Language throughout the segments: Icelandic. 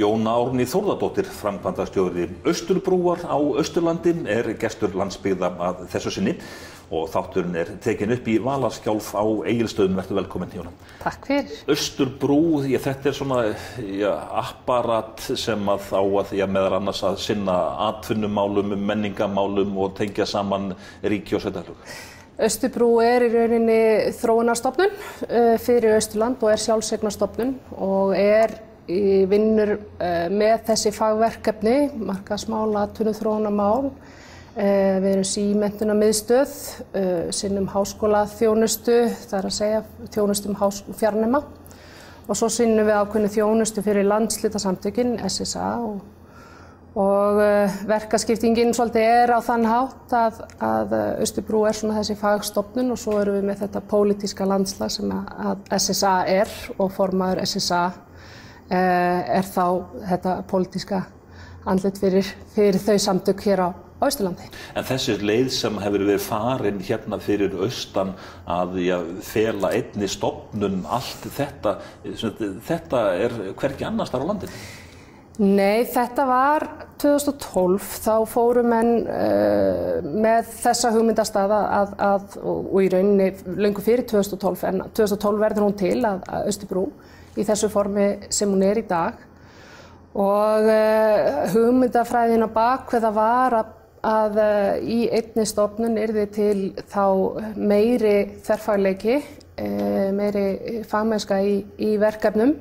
Jóna Árni Þórðardóttir, framkvæmdastjóri Östurbrúar á Östurlandi, er gestur landsbyggða að þessu sinni og þátturinn er tekin upp í Valarskjálf á Egilstöðum. Verður velkominn, Jóna. Takk fyrir. Östurbrú, já, þetta er svona já, apparat sem að á að, já, meðal annars að sinna atvinnumálum, menningamálum og tengja saman ríki og sveitaflug. Östurbrú er í rauninni þróunarstofnun fyrir Östurland og er sjálfsegnarstofnun og er vinnur með þessi fagverkefni, markasmála, atvinnuþróunarmál. Við erum símentuna miðstöð, sinnum háskóla þjónustu, það er að segja þjónustum fjarnema og svo sinnum við ákveðinu þjónustu fyrir landslitasamtökin, SSA og og verkaskiptingin svolítið er á þann hátt að, að Östubrú er svona þessi fagstofnun og svo erum við með þetta pólitíska landslag sem að SSA er og formaður SSA er þá þetta pólitíska andlit fyrir, fyrir þau samtök hér á Ísturlandi. En þessi leið sem hefur verið farin hérna fyrir austan að já, fela einni stopnun, allt þetta, þetta er hverki annars þar á landinu? Nei, þetta var 2012, þá fóru menn uh, með þessa hugmyndastaða að, að, og í rauninni löngu fyrir 2012, en 2012 verður hún til að, að Östubrú í þessu formi sem hún er í dag. Og uh, hugmyndafræðina bakveða var að að í einni stofnun yrði til þá meiri þerfagleiki, meiri fagmennska í, í verkefnum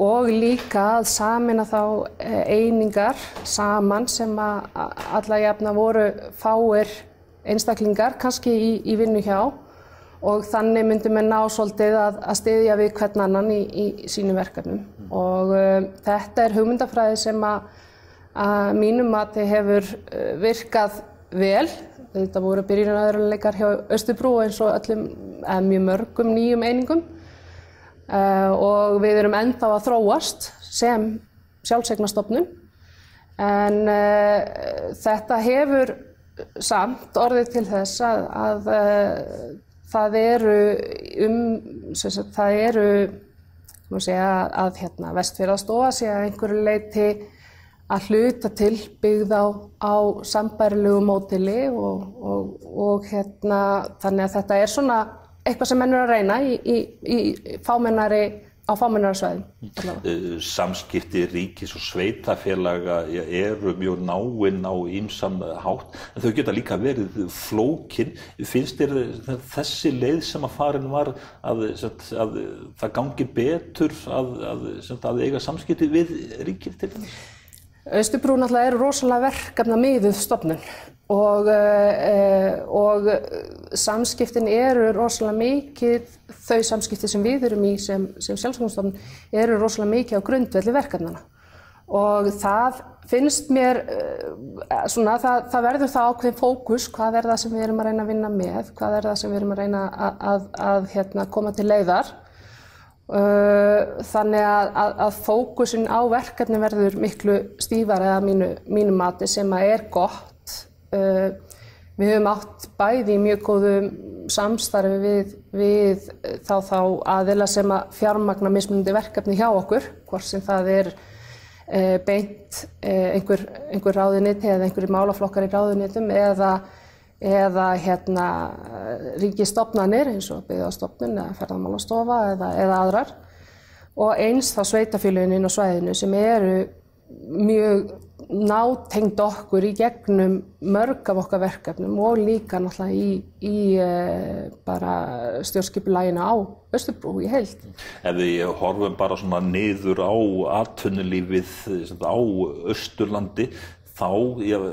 og líka að samina þá einingar saman sem að alla jafna voru fáir einstaklingar kannski í, í vinnu hjá og þannig myndum við ná svolítið að, að styðja við hvern annan í, í sínum verkefnum mm. og uh, þetta er hugmyndafræði sem að að mínum mati hefur virkað vel. Þetta voru byrjunaröðurleikar hjá Östubrú eins og öllum, eða mjög mörgum nýjum einingum og við erum ennþá að þróast sem sjálfsegnastofnun en uh, þetta hefur samt orðið til þess að, að uh, það eru um, sagt, það eru, segja, að hérna, vestfjörðastofa sé að einhverju leiti að hluta til byggð á, á sambærilegu mótili og, og, og hérna, þannig að þetta er svona eitthvað sem menn er að reyna í, í, í fámennari, á fámennarsvæðum. Samskipti ríkis og sveitafélaga eru mjög náinn á ímsam hátt, en þau geta líka verið flókin. Finnst þér þessi leið sem að farin var að, að, að það gangi betur að, að eiga samskipti við ríkir til þess? Östubrú náttúrulega er rosalega verkefna miðuð stofnun og, uh, og samskiptin eru rosalega mikið, þau samskipti sem við erum í sem, sem sjálfsögumstofnun eru rosalega mikið á grundvelli verkefnana og það finnst mér, uh, svona, það, það verður það ákveðin fókus, hvað er það sem við erum að reyna að vinna með, hvað er það sem við erum að reyna að, að, að hérna, koma til leiðar Þannig að, að fókusin á verkefni verður miklu stífar eða mínu, mínu mati sem að er gott. Við höfum átt bæði í mjög góðu samstarfi við, við þá, þá aðila sem að fjármagna mismundi verkefni hjá okkur, hvort sem það er beint einhver, einhver ráðuniti eða einhverju málaflokkar í ráðunitum eða eða hérna ríkistofnanir eins og byggðastofnun eða ferðarmálastofa eða, eða aðrar. Og eins þá sveitafélagin inn á svæðinu sem eru mjög nátengd okkur í gegnum mörg af okkar verkefnum og líka náttúrulega í, í e, bara stjórnskipulægina á Östubrú í heilt. Ef við horfum bara svona niður á atvinnulífið á Östurlandi þá ég,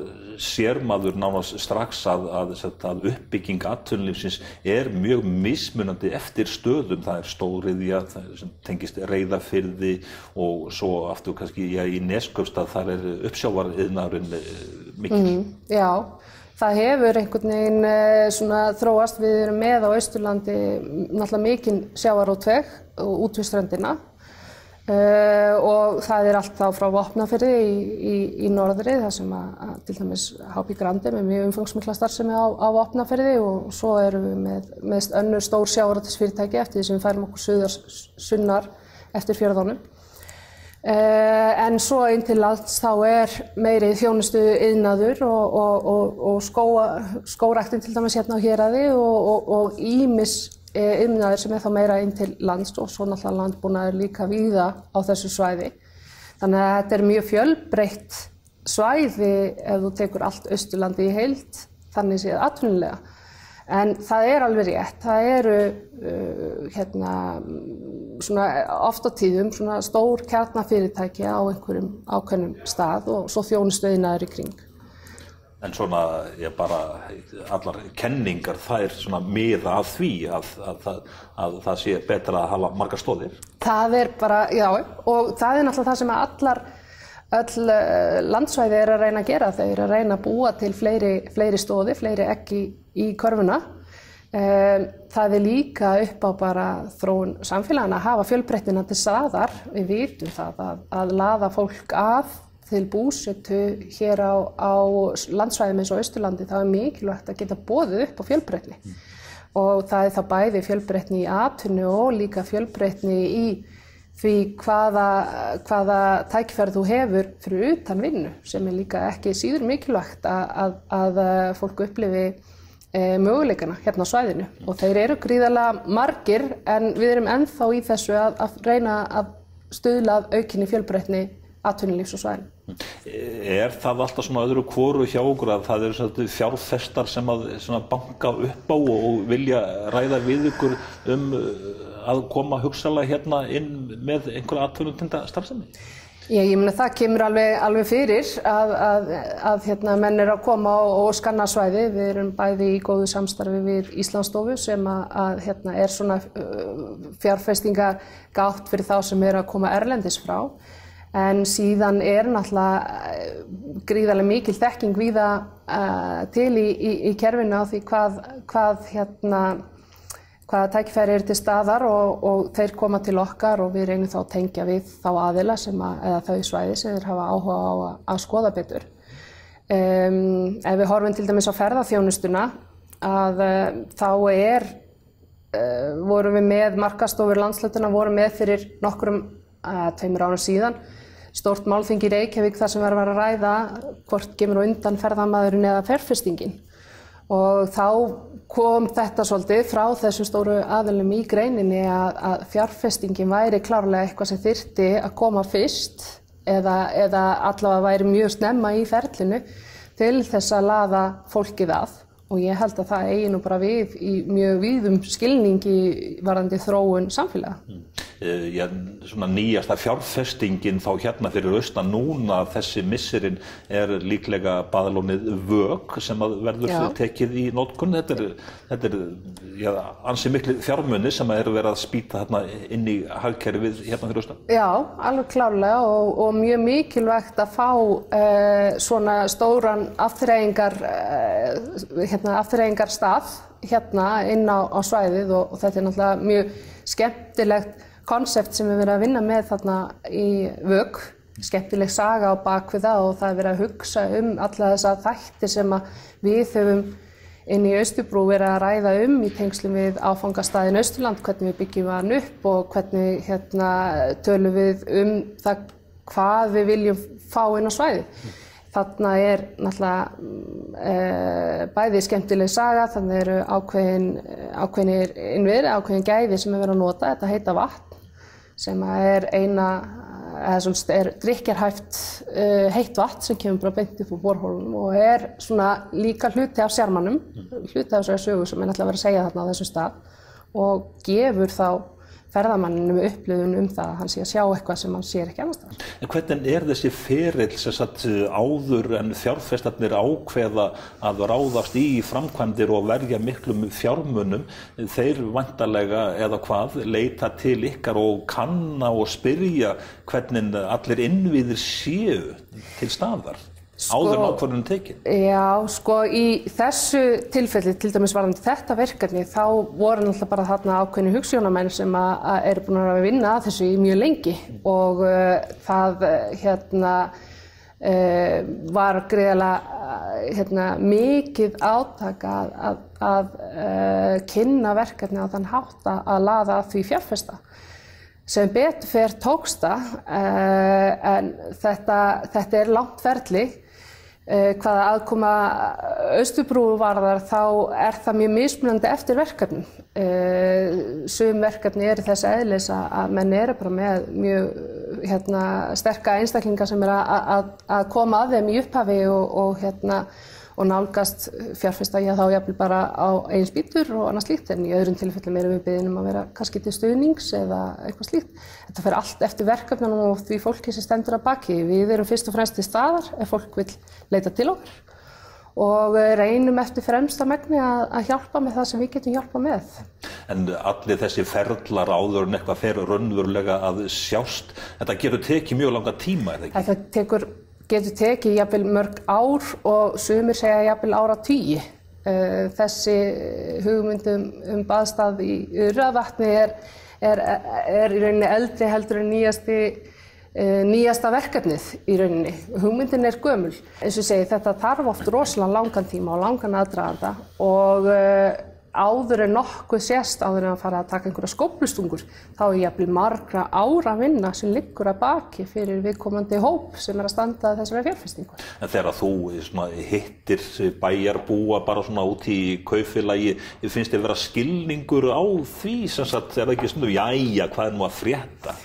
sér maður nánast strax að, að, að uppbygging atvinnulífsins er mjög mismunandi eftir stöðum. Það er stóriðja sem tengist reyðafyrði og svo aftur kannski já, í Neskjöfstað þar er uppsjávarðiðnarinn mikil. Mm, já, það hefur einhvern veginn svona þróast. Við erum með á Östurlandi náttúrulega mikinn sjávarótveg út við strandina Uh, og það er allt þá frá Vopnafyrði í, í, í norðri þar sem að, að til dæmis Hápi Grandi með mjög umfangsmikla starfsemi á, á Vopnafyrði og svo erum við með, með önnur stór sjávarrættisfyrirtæki eftir því sem við færum okkur suðar sunnar eftir fjörðunum. Uh, en svo inn til lands þá er meiri þjónustu yðnaður og, og, og, og skóa, skóræktin til dæmis hérna á héræði og ímis yðnaður sem er þá meira inn til lands og svo náttúrulega landbúnaður líka víða á þessu svæði. Þannig að þetta er mjög fjölbreytt svæði ef þú tekur allt Östurlandi í heilt, þannig séð atvinnulega. En það er alveg rétt, það eru uh, hérna, svona, oft á tíðum stór kjarnafyrirtæki á einhverjum ákveðnum stað og svo þjónustöðinaður í kring. En svona, ég bara, allar kenningar, er svona miða af því að, að, að, að það sé betra að hafa marga stóðir? Það er bara, já, og það er náttúrulega það sem allar, öll eh, landsvæði er að reyna að gera. Þau eru að reyna að búa til fleiri, fleiri stóði, fleiri ekki í körfuna. Það er líka upp á bara þróun samfélagana að hafa fjölbreyttina til staðar. Við vitum það að, að laða fólk að til búsetu hér á, á landsvæðum eins og Östurlandi þá er mikilvægt að geta bóðið upp á fjölbreytni. Mm. Og það er þá bæði fjölbreytni í atunni og líka fjölbreytni í því hvaða, hvaða tækferð þú hefur fyrir utan vinnu sem er líka ekki síður mikilvægt að, að, að fólk upplifi e, möguleikana hérna á svæðinu og þeir eru gríðarlega margir en við erum ennþá í þessu að, að reyna að stuðla aukinni fjölbreytni atvinnulífs og svæðinu. Er það alltaf svona öðru kvoru hjá okkur að það eru fjárfestar sem að banka upp á og vilja ræða við ykkur um að koma hugsalega hérna inn með einhverja atvinnutenda starfsemi? Já, ég meina það kemur alveg, alveg fyrir að, að, að hérna, menn er að koma og, og skanna svæði. Við erum bæði í góðu samstarfi við Íslandsstofu sem að, að hérna, er svona uh, fjárfestingar gátt fyrir þá sem er að koma erlendis frá. En síðan er náttúrulega uh, gríðarlega mikil þekking viða uh, til í, í, í kerfinu á því hvað, hvað hérna hvaða tækifæri eru til staðar og, og þeir koma til okkar og við reynum þá að tengja við þá aðila sem að, eða þau svæði sem þeir hafa áhuga á að, að skoða betur. Um, ef við horfum til dæmis á ferðarþjónustuna að uh, þá er, uh, vorum við með markastofur landslötuna, vorum með fyrir nokkrum tveimur árum síðan stórt málþing í Reykjavík þar sem verður að ræða hvort gemur undan ferðarmadurinn eða ferfestingin og þá kom þetta svolítið frá þessum stóru aðlum í greininni að, að fjárfestingin væri klárlega eitthvað sem þyrti að koma fyrst eða, eða allavega væri mjög snemma í ferlinu til þess að laða fólkið að og ég held að það eigi nú bara við í mjög víðum skilningi varandi þróun samfélaga. Mm. Eh, já, svona nýjasta fjárfestingin þá hérna fyrir austan núna. Þessi missurinn er líklega baðalónið vög sem verður já. tekið í nótkunn þetta er, þetta er já, ansi miklu fjármunni sem eru verið að spýta hérna inn í hagkerfið hérna fyrir austan. Já, alveg klárlega og, og mjög mikilvægt að fá uh, svona stóran afturreyingar uh, hérna, afturreyingar stað hérna inn á, á svæðið og, og þetta er náttúrulega mjög skemmtilegt konsept sem við verðum að vinna með þarna í vög, skemmtileg saga á bakviða og það er verið að hugsa um alla þessa þætti sem við höfum inn í Östubrú verið að ræða um í tengslum við áfangastæðin Östurland, hvernig við byggjum hann upp og hvernig hérna, tölum við um það hvað við viljum fá inn á svæði. Þarna er náttúrulega e, bæði skemmtileg saga, þannig eru ákveðin, ákveðinir innviðri, ákveðin gæði sem er verið að nota, þetta heita vatn sem er eina, eða svona er drikjarhæft uh, heitt vatn sem kemur bara beint upp á borhólum og er svona líka hluti af sérmannum, hluti af þessari sögu sem er náttúrulega verið að segja þarna á þessum stað og gefur þá ferðamanninu upplifun um það að hann sé að sjá eitthvað sem hann sér ekki annars þar. En hvernig er þessi ferill sem sagt áður en fjárfestarnir ákveða að ráðast í framkvæmdir og verja miklum fjármunum, þeir vantarlega eða hvað leita til ykkar og kanna og spyrja hvernig allir innviðir séu til staðar? Sko, áður ákvörðunum tekið? Já, sko í þessu tilfelli, til dæmis varðandi þetta verkefni, þá voru náttúrulega bara þarna ákveðinu hugssjónamenn sem eru búin að vinna að þessu í mjög lengi og uh, það uh, hérna uh, var greiðilega hérna, mikið átaka að, að, að kynna verkefni á þann hátt að laða því fjárfesta. sem betur fer tóksta en þetta, þetta er langt ferli hvaða aðkoma Östubrú varðar þá er það mjög mismunandi eftir verkefnum. Sum verkefni eru þess aðeins að menn eru bara með mjög hérna, sterka einstaklingar sem er að koma að þeim í upphafi og, og hérna og nálgast fjárfesta ég þá jafnvel bara á einn spýtur og annað slíkt en í öðrum tilfellum erum við beðinum að vera kannski til stuðnings eða eitthvað slíkt. Þetta fer allt eftir verkefnunum og því fólki sem stendur að baki. Við erum fyrst og fremst til staðar ef fólk vil leita til okkur og reynum eftir fremsta megni að, að hjálpa með það sem við getum hjálpa með. En allir þessi ferlar áður en eitthvað fer raunverulega að sjást, þetta getur tekið mjög langa tíma, eða ekki? Þetta tekur getur tekið jafnvel mörg ár og sumir segja jafnvel ára tíi. Þessi hugmyndum um baðstað í Uravatni er, er, er í rauninni eldri heldur en nýjasti, nýjasta verkefnið í rauninni. Hugmyndin er gömul. Eins og segi þetta þarf oft rosalega langan tíma og langan aðdraðanda og áður en nokkuð sést áður en að fara að taka einhverja skóplustungur þá er jafnvel margra ára vinna sem liggur að baki fyrir viðkomandi hóp sem er að standa þessari fjárfestingu. En þegar þú hittir bæjarbúa bara svona út í kaufélagi, finnst þér vera skilningur á því sem sagt, er það ekki svona, jæja, hvað er nú að frétta?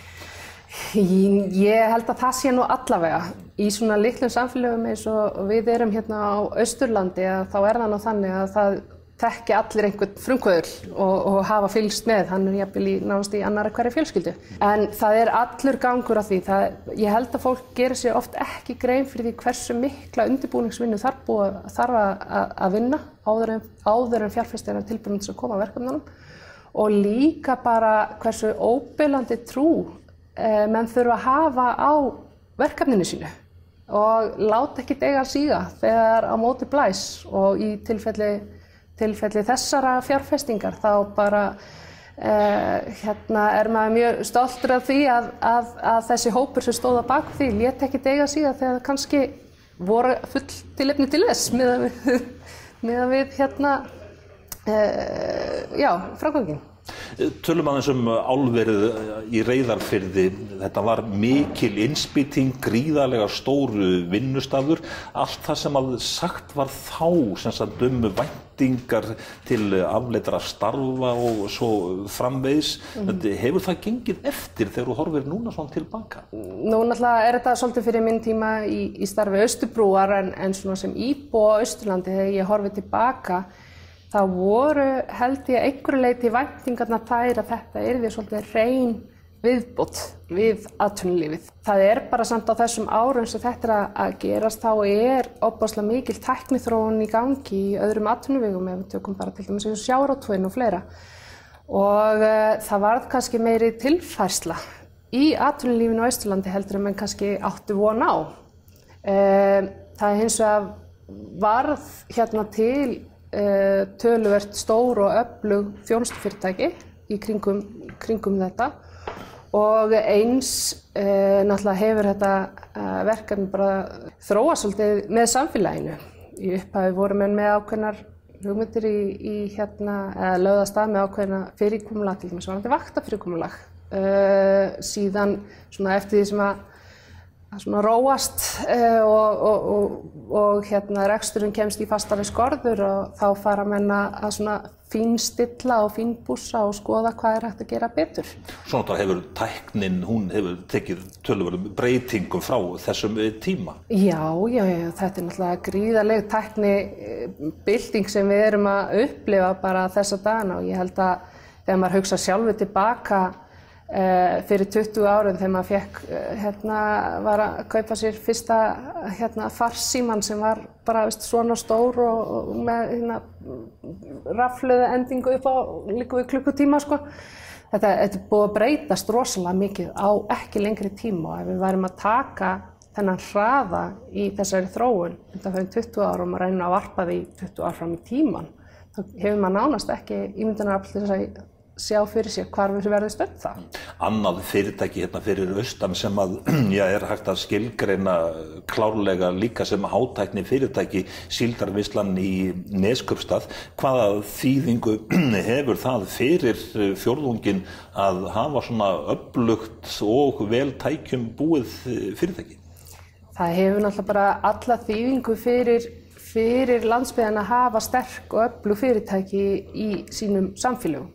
Ég held að það sé nú allavega. Í svona litlum samfélögum eins og við erum hérna á Östurlandi að þá er það nú þannig að það þekki allir einhvern frumkvöðul og, og hafa fylgst með, hann er jafnvel í náðast í annara hverja fjölskyldu. En það er allur gangur af því, það, ég held að fólk gerir sér oft ekki grein fyrir því hversu mikla undirbúningsvinnu þarf, búið, þarf að, að vinna áður en, en fjárfæstina tilbúinins að koma að verkefnunum. Og líka bara hversu óbyrlandi trú eh, menn þurfa að hafa á verkefninu sínu og láta ekki dega síga þegar á móti blæs og í tilfelli tilfelli þessara fjárfestingar þá bara uh, hérna er maður mjög stoltur af því að, að, að þessi hópur sem stóða bak því létt ekki dega síðan þegar kannski voru full tilefni til þess með að við hérna uh, já, frákvöngin. Tölum aðeins um álverið í reyðarfyrði, þetta var mikil innspýting, gríðarlega stóru vinnustafur, allt það sem að sagt var þá, sem sagt um væntingar til afleitra starfa og svo framvegis, mm. hefur það gengið eftir þegar þú horfir núna svona tilbaka? Nú náttúrulega er þetta svolítið fyrir minn tíma í, í starfi Östubrúar en, en svona sem íbú á Östurlandi þegar ég horfið tilbaka það voru held ég einhverju leiti væntingarna þær að þetta er því svolítið reyn viðbútt við aðtunlífið. Það er bara samt á þessum árum sem þetta er að gerast þá er opbáslega mikil teknithróun í gangi í öðrum aðtunlífum ef við tökum bara til dæmis eins og sjáratvöin og fleira og uh, það varð kannski meiri tilfærsla í aðtunlífinu á Ísturlandi heldur en kannski áttu von á. Uh, það er hins vegar varð hérna til uh, töluvert stór og öflug þjónustufyrirtæki í kringum, kringum þetta og eins uh, náttúrulega hefur þetta uh, verkefni bara þróa svolítið með samfélaginu. Í upphæfi voru menn með ákveðnar hugmyndir í, í hérna, eða lögðast að með ákveðna fyrirkomulag, til dæmis varandi vaktafyrirkomulag. Síðan svona eftir því sem að svona róast uh, og, og, og, og hérna reksturinn kemst í fastari skorður og þá fara menna að svona fínstilla og fínbúsa og skoða hvað er hægt að gera betur. Svona þá hefur tæknin, hún hefur tekið tölurverðum breytingum frá þessum eh, tíma? Já, já, já, þetta er náttúrulega gríðarleg tækni eh, sem við erum að upplifa bara þessa dagina og ég held að þegar maður hugsa sjálfu tilbaka fyrir 20 árum þegar maður fekk, uh, hérna, var að kaupa sér fyrsta hérna, farsíman sem var bara veist, svona stór og, og með hérna, rafluðu endingu upp á líka við klukkutíma sko. Þetta, er búið að breytast rosalega mikið á ekki lengri tíma og ef við værim að taka þennan hraða í þessari þróun undan fyrir 20 árum og reyna að varpa því 20 ár fram í tíman þá hefur maður nánast ekki ímyndunar af þess að sjá fyrir sér hvar við verðum stönd það. Annað fyrirtæki hérna fyrir austan sem að, já, er hægt að skilgreina klárlega líka sem hátækni fyrirtæki síldarvislan í Neskjöpstað. Hvaða þýðingu hefur það fyrir fjórðungin að hafa svona upplugt og vel tækjum búið fyrirtæki? Það hefur náttúrulega bara alla þýðingu fyrir fyrir landsbyðan að hafa sterk og öllu fyrirtæki í sínum samfélögum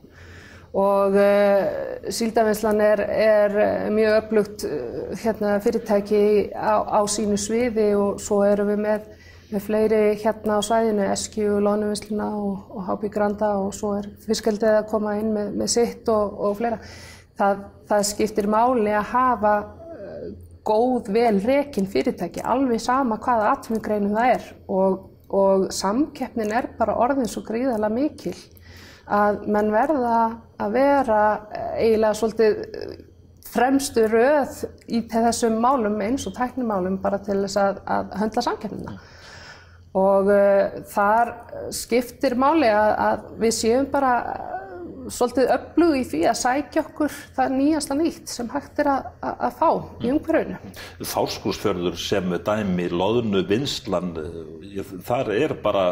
og uh, síldavinslan er, er mjög öflugt uh, hérna, fyrirtæki á, á sínu sviði og svo erum við með, með fleiri hérna á svæðinu, Eskju, Lónuvinsluna og, og Hábí Granda og svo er fiskaldið að koma inn með, með sitt og, og fleira. Það, það skiptir máli að hafa góð, vel rekin fyrirtæki, alveg sama hvaða atvinnugreinum það er og, og samkeppnin er bara orðin svo gríðarlega mikil að menn verða að vera eiginlega svolítið fremstu röð í þessum málum eins og tæknimálum bara til þess að, að höndla samkeppnina. Og uh, þar skiptir máli að, að við séum bara svolítið öflug í því að sækja okkur það nýjasta nýtt sem hægt er að, að, fá í umhverfunu. Fáskúsfjörður sem dæmi loðnu vinslan, þar er bara,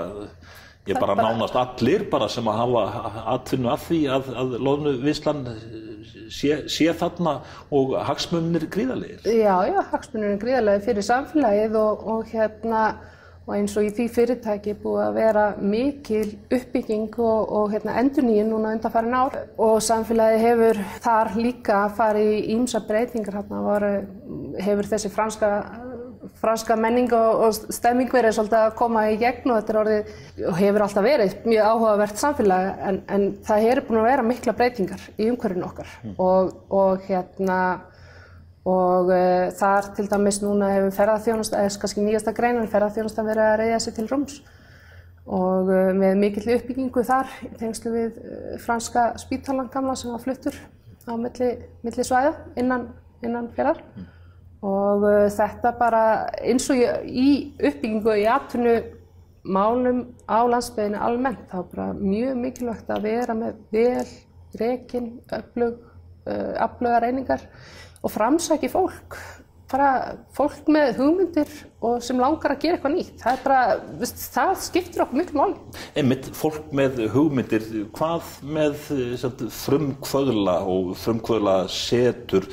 ég bara, nánast allir bara sem að hafa atvinnu að því að, að loðnu vinslan sé, sé þarna og hagsmunir gríðarlegir. Já, já, hagsmunir gríðarlegir fyrir samfélagið og, og hérna og eins og í því fyrirtæki búið að vera mikil uppbygging og, og hérna, endurníin núna undan farin ár og samfélagi hefur þar líka farið í ímsa breytingar hérna var, hefur þessi franska, franska menning og, og stemming verið svolítið að koma í gegn og þetta er orðið og hefur alltaf verið mjög áhugavert samfélagi en, en það hefur búin að vera mikla breytingar í umhverfinu okkar mm. og, og hérna og uh, þar til dæmis núna hefur ferðarþjónusta, eða kannski nýjasta greinan, ferðarþjónusta verið að reyja sig til rúms og uh, með mikill uppbyggingu þar í tengslu við uh, franska spítalan gamla sem var fluttur á milli, milli svæða innan, innan ferðar mm. Og þetta bara eins og í uppbyggingu í atvinnu málum á landsbygðinu almennt þá bara mjög mikilvægt að vera með vel, rekin, öflug, afluga reyningar og framsæki fólk, bara fólk með hugmyndir og sem langar að gera eitthvað nýtt. Það, bara, veist, það skiptir okkur miklu máli. Einmitt, fólk með hugmyndir, hvað með frumkvöðla og frumkvöðla setur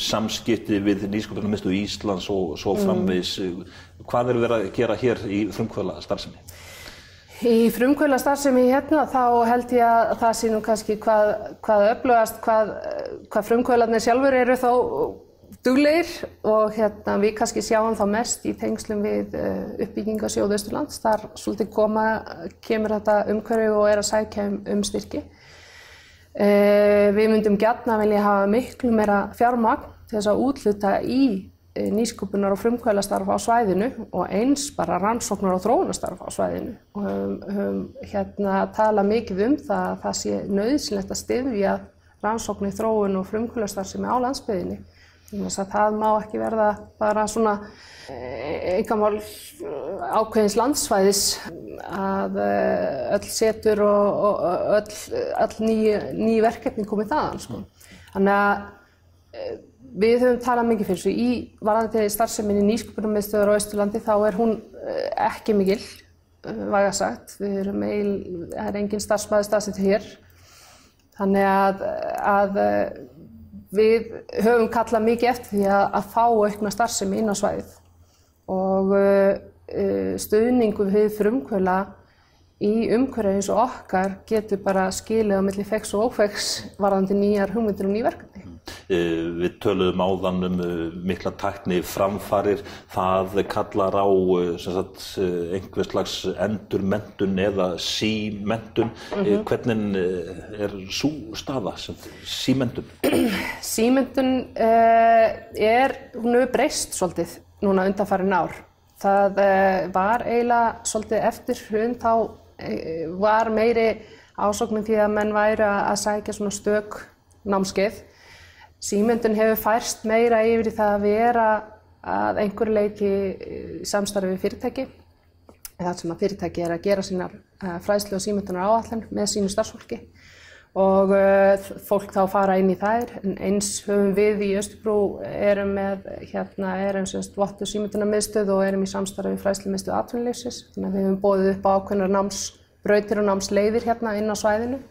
samskipti við Nýsköpunarmistu Íslands og svo framvegs, mm. hvað er verið að gera hér í frumkvöðla starfsemi? Í frumkvöla starfsemi hérna þá held ég að það sé nú kannski hvað, hvað öflugast, hvað, hvað frumkvölarnir sjálfur eru þá dugleir og hérna við kannski sjáum þá mest í tengslum við uppbygginga sjóðausturlands. Þar svolítið koma, kemur þetta umhverju og er að sækja um, um styrki. Uh, við myndum gætna velja að hafa miklu meira fjármagn til þess að útluta í nýskupunar og frumkvælastarf á svæðinu og eins bara rannsóknar og þróunastarf á svæðinu og höfum, höfum hérna talað mikið um það að það sé nöðsilegt að styðja rannsóknir, þróun og frumkvælastarf sem er á landsbyðinni. Það má ekki verða bara svona einhverjum ákveðins landsvæðis að öll setur og, öll, öll ný, ný verkefni komið þaðan. Sko. Þannig að Við höfum talað mikið fyrir þessu. Í varðandi starfseminni nýsköpunarmiðstöður á Östurlandi þá er hún ekki mikil, væga sagt. Það er engin starfsmæði staðsettur hér. Þannig að, að við höfum kallað mikið eftir því að, að fá aukna starfsemi inn á svæðið og stuðningu við frumkvöla í umhverju eins og okkar getur bara skilið á milli fex og ófex varðandi nýjar hugmyndir og nýverkefni. Við töluðum áðan um mikla tækni framfarir, það kallar á sagt, einhvers slags endurmentun eða símentun. Mm -hmm. Hvernig er svo staða, símentun? Símentun uh, er, hún hefur breyst svolítið núna undanfærin ár. Það var eiginlega svolítið eftir hrund, þá var meiri ásóknum því að menn væri að sækja svona stök námskeið Símyndun hefur færst meira yfir í það að vera að einhverju leiti samstarfi við fyrirtæki. Það sem að fyrirtæki er að gera sínar fræðslu og símyndunar áallan með sínu starfsfólki. Og uh, fólk þá fara inn í þær. En eins höfum við í Östubrú erum með hérna erum semst vottu símynduna miðstöð og erum í samstarfi fræsli miðstöð atvinnuleysis þannig að við höfum bóðið upp á ákveðnar námsbrautir og námsleiðir hérna inn á svæðinu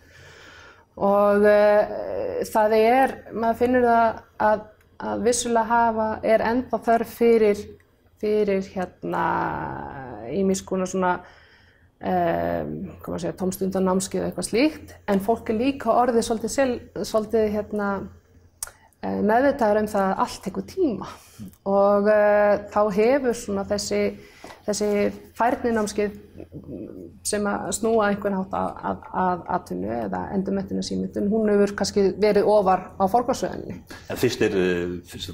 og uh, það er, maður finnur það að, að vissulega hafa er enda þörf fyrir fyrir hérna ímiskuna svona um, tómstundanámskið eða eitthvað slíkt. En fólk er líka orðið svolítið, svolítið hérna, eh, meðvitaður um það að allt tekur tíma. Og uh, þá hefur þessi, þessi færninámskið sem að snúa einhvern hátt að aðtunnu eða endurmettinu símyndun, hún hefur kannski verið ofar á fórkværsöðinni. En fyrst er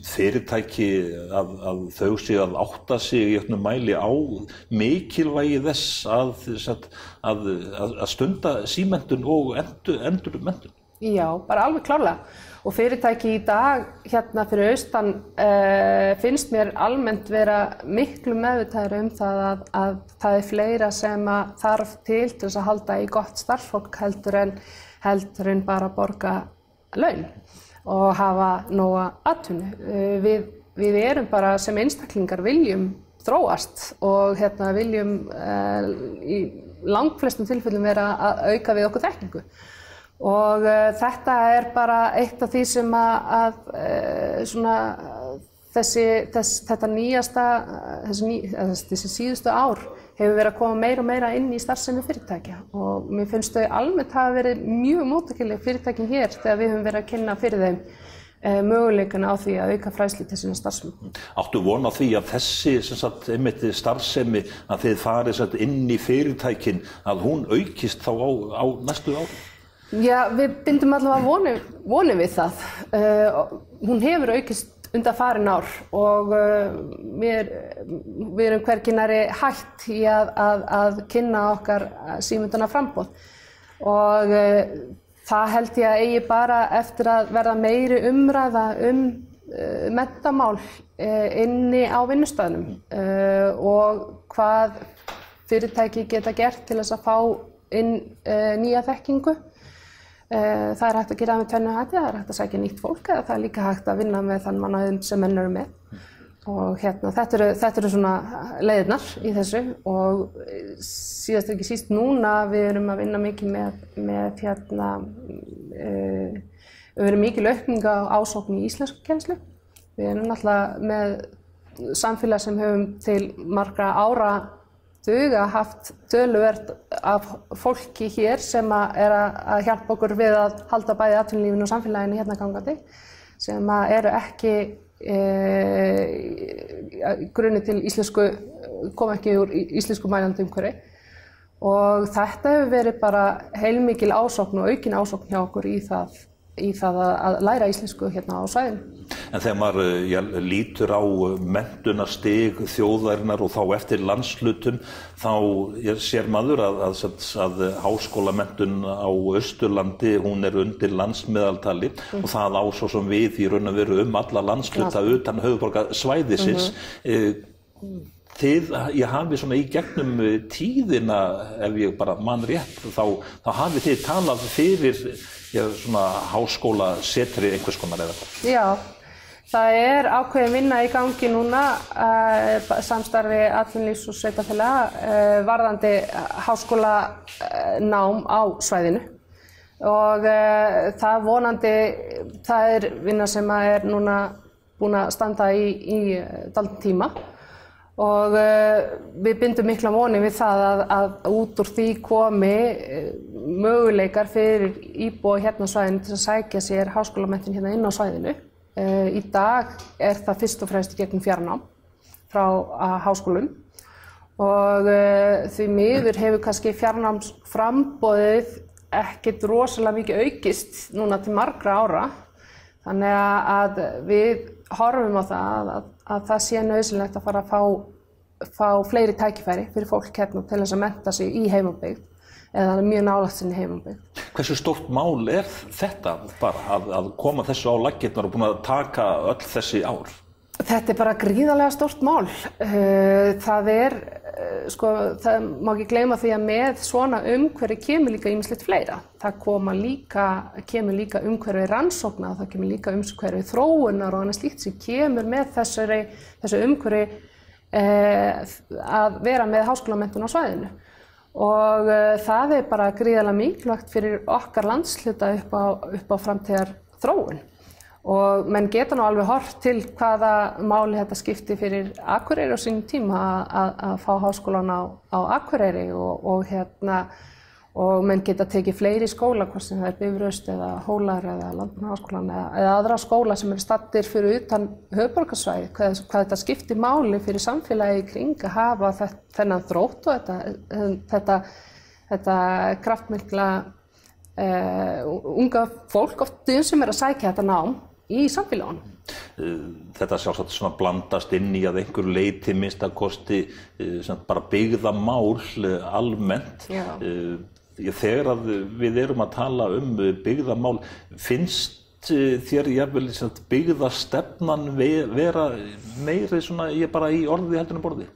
fyrirtæki að, að þau séu að átta sig í öllum mæli á mikilvægi þess að, að, að stunda símyndun og endur, endurmettun? Já, bara alveg klárlega og fyrirtæki í dag hérna fyrir austan uh, finnst mér almennt vera miklu meðvitaður um það að, að það er fleira sem þarf til til þess að halda í gott starfsfólk heldur en, heldur en bara borga laun og hafa nóga atvinni. Uh, við, við erum bara sem einstaklingar viljum þróast og hérna, viljum uh, í langflestum tilfellum vera að auka við okkur þekkingu og uh, þetta er bara eitt af því sem að, að uh, svona, þessi, þess, þetta nýjasta, þessi, ný, þessi síðustu ár hefur verið að koma meira og meira inn í starfsemi fyrirtækja og mér finnst þau almennt hafa verið mjög mótakileg fyrirtækin hér þegar við höfum verið að kynna fyrir þeim uh, möguleikana á því að auka fræsli til svona starfsemi. Áttu vona því að þessi sagt, starfsemi að þið farið inn í fyrirtækin að hún aukist þá á, á næstu ári? Já, við bindum allavega vonu, vonu við það. Uh, hún hefur aukist undan farin ár og uh, við, við erum hverginari hægt í að, að, að kynna okkar símundana frambóð og uh, það held ég að eigi bara eftir að verða meiri umræða um mentamál inni á vinnustöðnum. Og hvað fyrirtæki geta gert til þess að fá inn nýja þekkingu. Eh, það er hægt að gera það með tvennu hætti, það er hægt að sækja nýtt fólk eða það er líka hægt að vinna með þann mannaðum sem menn eru með. Og hérna, þetta eru, þetta eru svona leiðirnar í þessu og síðast ekki síst núna við erum að vinna mikið með, með hérna, uh, við erum mikið laukninga á ásókn í íslensku kjenslu. Við erum náttúrulega með samfélag sem höfum til margra ára duga haft töluvert af fólki hér sem er að hjálpa okkur við að halda bæði atvinnulífinu og samfélaginu hérna gangandi sem eru ekki e, grunni til íslensku, kom ekki úr íslensku mælandi umhverfi. Og þetta hefur verið bara heilmikil ásókn og aukin ásókn hjá okkur í það í það að læra íslensku hérna á sæðinu. En þegar maður eh, já, lítur á eh, mentunarstig þjóðarinnar og þá eftir landslutum þá sér maður að, að, að háskólamentun á Östurlandi hún er undir landsmiðaltali mm. og það ásó sem við í raun og veru um alla landsluta ja. utan höfuborga svæðisins. Mm -hmm. Þið, ég hafi svona í gegnum tíðina, ef ég bara mann rétt, þá, þá hafi þið talað fyrir já, svona háskóla setri einhvers konar eða? Já, það er ákveðin vinna í gangi núna uh, samstarfi allinlýs og sveitafélaga uh, varðandi háskóla uh, nám á svæðinu og það vonandi, það er vinna sem er núna búin að standa í, í daldin tíma og uh, við bindum mikla voni við það að, að út úr því komi uh, möguleikar fyrir íbúa hérna á svæðinu til að sækja sér háskólamættin hérna inn á svæðinu. Uh, í dag er það fyrst og fremst gegn fjarnám frá háskólum og því miður hefur kannski fjarnámsframbóðið ekkert rosalega mikið aukist núna til margra ára þannig að við horfum á það að, að það sé nöðsynlegt að fara að fá, fá fleiri tækifæri fyrir fólk hérna til þess að menta sig í heimabygg eða mjög nálagt sinni heimabygg. Hversu stórt mál er þetta bara að, að koma þessu á laggirnar og búin að taka öll þessi ár? Þetta er bara gríðarlega stórt mál. Eh, það er, eh, sko, það má ekki gleyma því að með svona umhverfi kemur líka ýmislegt fleira. Það líka, kemur líka umhverfi rannsókna, það kemur líka umhverfi þróunar og annað slíkt sem kemur með þessari, þessu umhverfi eh, að vera með háskólamentun á svæðinu. Og það er bara gríðarlega mikilvægt fyrir okkar landsluta upp á, á framtíðar þróun og menn geta nú alveg hort til hvaða máli þetta skipti fyrir Akureyri á sínum tíma að, fá háskólan á, á Akureyri og, og hérna og menn geta tekið fleiri skóla, hvort sem það er Bifröst eða Hólar eða Landbúnaðarskólan eða, eða aðra skóla sem eru stattir fyrir utan höfborgarsvæði, hvað, hvað þetta skiptir máli fyrir samfélagi kring að hafa þennan þrótt og þetta, þetta, þetta kraftmikla uh, unga fólk oft sem er að sækja þetta nám í samfélagunum. Eh, þetta sjálfsagt svona blandast inn í að einhver leiti minnst að kosti eh, bara byggða mál eh, almennt. Já. Þegar að við erum að tala um byggða mál, finnst þér jafnvel byggða stefnan vera meiri svona ég bara í orði heldur en borði?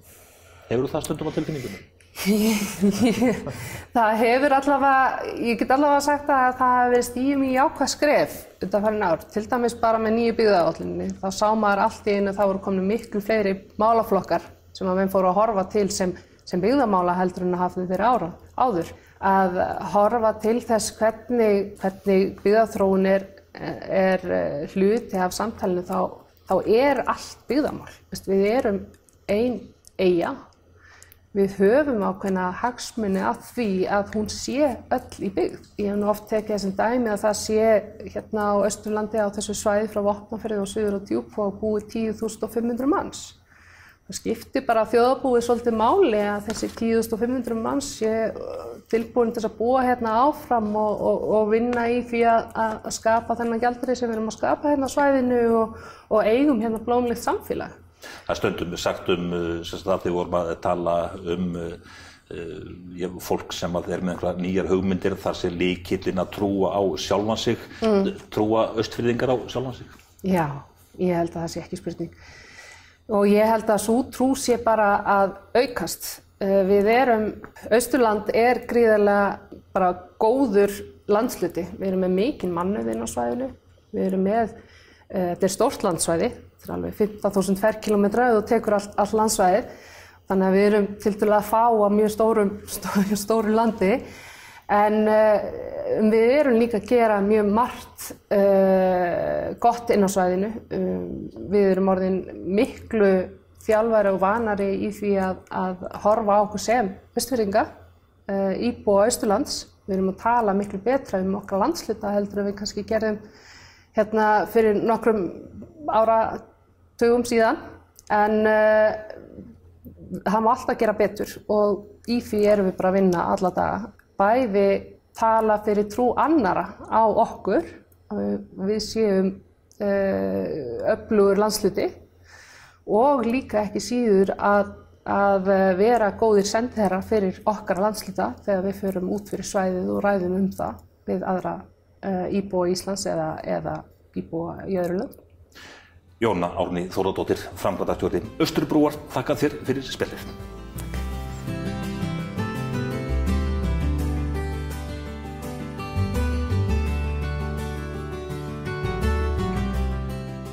Hefur það stundum á tilfinningunum? það hefur allavega, ég get allavega sagt að það hefur verið stíðum í ákvað skref undan farin ár, til dæmis bara með nýju byggðaállunni, þá sá maður allt í einu þá voru komin miklu fleiri málaflokkar sem að við fórum að horfa til sem, sem byggðamála heldur en að þau fyrir ára, áður, að horfa til þess hvernig, hvernig byggðaþróun er, er hluti af samtalenu þá, þá er allt byggðamál, við erum ein eiga við höfum ákveðna hagsmunni að því að hún sé öll í byggð. Ég hef nú oft tekið þessum dæmi að það sé hérna á Östurlandi á þessu svæði frá Vopnafjörði og Suður og Djúb og búið 10.500 manns. Það skiptir bara þjóðabúið svolítið máli að þessi 10.500 manns sé uh, tilbúin til að búa hérna áfram og, og, og vinna í því að, að skapa þennan gjaldri sem við erum að skapa hérna á svæðinu og, og eigum hérna blómlegt samfélag. Það stundum sagt um, sem það því vorum að tala um uh, fólk sem að er með einhverja nýjar hugmyndir þar sé líkillin að trúa á sjálfan sig, mm. trúa östfyrðingar á sjálfan sig. Já, ég held að það sé ekki spurning. Og ég held að svo trú sé bara að aukast. Við erum, Östurland er gríðarlega bara góður landsluti. Við erum með mikinn mannuðinn á svæðinu. Við erum með, þetta er stórt landsvæði þetta er alveg 15.000 ferrkilometra og tekur all, all landsvæðið. Þannig að við erum til dæla að fá á mjög stórum, stóru, stóru landi. En uh, við erum líka að gera mjög margt uh, gott inn á svæðinu. Um, við erum orðin miklu þjálfæri og vanari í því að, að horfa á okkur sem vestfyrringa uh, íbúa Ísturlands við erum að tala miklu betra um okkar landsluta heldur en við kannski gerðum hérna fyrir nokkrum ára tugum síðan en uh, það má alltaf gera betur og í því erum við bara að vinna alla daga. Bæði tala fyrir trú annara á okkur, við séum uh, öflugur landsluti og líka ekki síður að, að vera góðir sendherra fyrir okkar landsluta þegar við förum út fyrir svæðið og ræðum um það við aðra uh, íbúa í Íslands eða, eða íbúa í öðru lönd. Jóna Árni Þóradóttir, framkvæmdarstjórni Östurbrúar, þakka þér fyrir spillir.